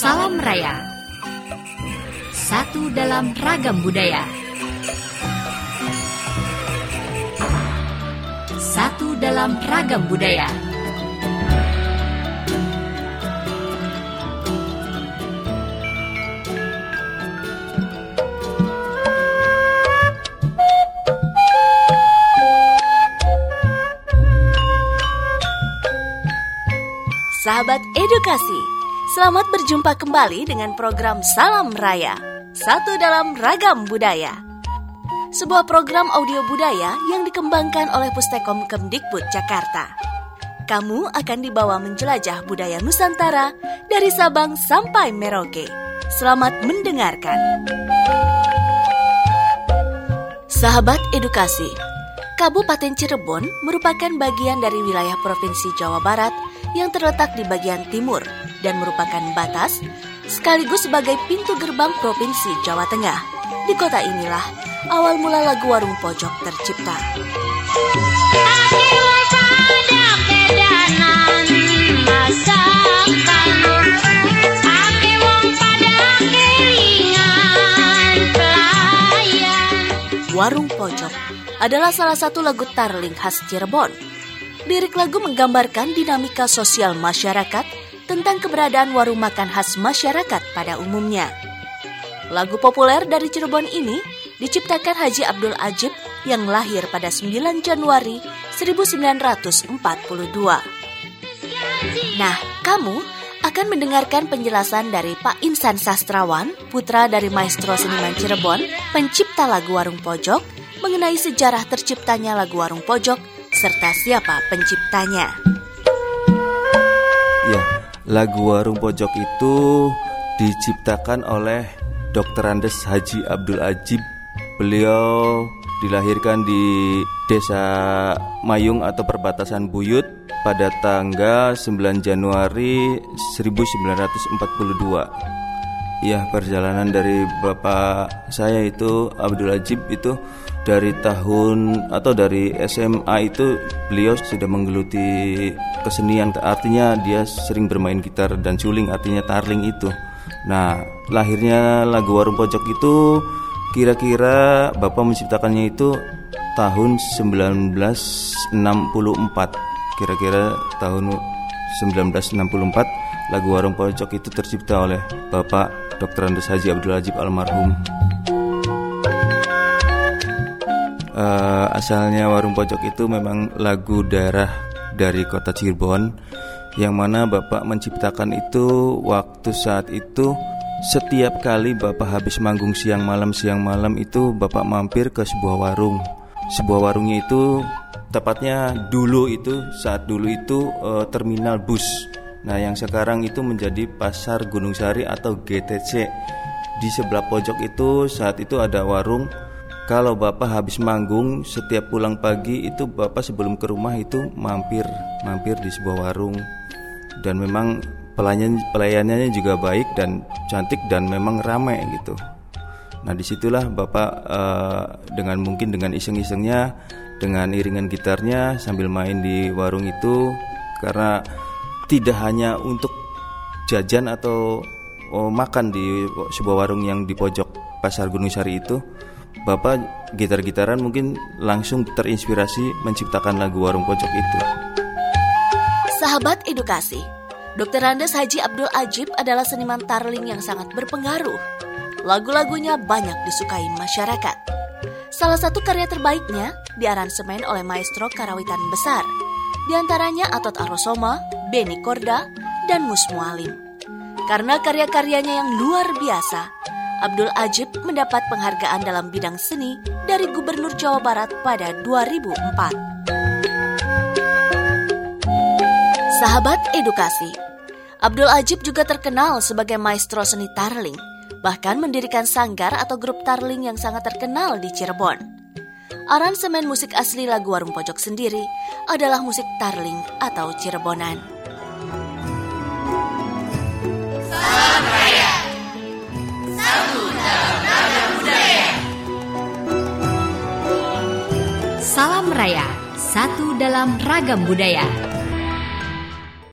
Salam Raya. Satu dalam ragam budaya. Satu dalam ragam budaya. Sahabat edukasi, selamat berjumpa kembali dengan program Salam Raya, satu dalam ragam budaya. Sebuah program audio budaya yang dikembangkan oleh Pustekom Kemdikbud Jakarta. Kamu akan dibawa menjelajah budaya Nusantara dari Sabang sampai Merauke. Selamat mendengarkan. Sahabat edukasi, Kabupaten Cirebon merupakan bagian dari wilayah Provinsi Jawa Barat yang terletak di bagian timur dan merupakan batas sekaligus sebagai pintu gerbang Provinsi Jawa Tengah. Di kota inilah awal mula lagu Warung Pojok tercipta. Warung Pojok adalah salah satu lagu tarling khas Cirebon Lirik lagu menggambarkan dinamika sosial masyarakat tentang keberadaan warung makan khas masyarakat pada umumnya. Lagu populer dari Cirebon ini diciptakan Haji Abdul Ajib yang lahir pada 9 Januari 1942. Nah, kamu akan mendengarkan penjelasan dari Pak Insan Sastrawan, putra dari maestro seniman Cirebon, pencipta lagu Warung Pojok, mengenai sejarah terciptanya lagu Warung Pojok serta siapa penciptanya. Ya, lagu Warung Pojok itu diciptakan oleh Dr. Andes Haji Abdul Ajib. Beliau dilahirkan di Desa Mayung atau perbatasan Buyut pada tanggal 9 Januari 1942. Ya, perjalanan dari bapak saya itu Abdul Ajib itu dari tahun atau dari SMA itu beliau sudah menggeluti kesenian artinya dia sering bermain gitar dan suling artinya tarling itu nah lahirnya lagu warung pojok itu kira-kira bapak menciptakannya itu tahun 1964 kira-kira tahun 1964 lagu warung pojok itu tercipta oleh bapak Dr. Andes Haji Abdul Ajib almarhum uh, asalnya warung pojok itu memang lagu darah dari kota Cirebon yang mana Bapak menciptakan itu waktu saat itu setiap kali Bapak habis manggung siang malam siang malam itu Bapak mampir ke sebuah warung. Sebuah warungnya itu tepatnya dulu itu saat dulu itu uh, terminal bus. Nah, yang sekarang itu menjadi Pasar Gunung Sari atau GTC. Di sebelah pojok itu saat itu ada warung kalau Bapak habis manggung setiap pulang pagi itu Bapak sebelum ke rumah itu mampir mampir di sebuah warung dan memang pelayan pelayanannya juga baik dan cantik dan memang ramai gitu. Nah di situlah Bapak uh, dengan mungkin dengan iseng-isengnya dengan iringan gitarnya sambil main di warung itu karena tidak hanya untuk jajan atau oh, makan di sebuah warung yang di pojok pasar Gunung Sari itu Bapak gitar-gitaran mungkin langsung terinspirasi menciptakan lagu Warung Pojok itu. Sahabat edukasi, Dr. Andes Haji Abdul Ajib adalah seniman tarling yang sangat berpengaruh. Lagu-lagunya banyak disukai masyarakat. Salah satu karya terbaiknya diaransemen oleh maestro karawitan besar, di antaranya Atot Arosoma, Beni Korda, dan Mus Mualim. Karena karya-karyanya yang luar biasa, Abdul Ajib mendapat penghargaan dalam bidang seni dari Gubernur Jawa Barat pada 2004. Sahabat edukasi, Abdul Ajib juga terkenal sebagai maestro seni tarling, bahkan mendirikan sanggar atau grup tarling yang sangat terkenal di Cirebon. Aransemen musik asli lagu Warung Pojok sendiri adalah musik tarling atau Cirebonan. Raya, satu dalam ragam budaya.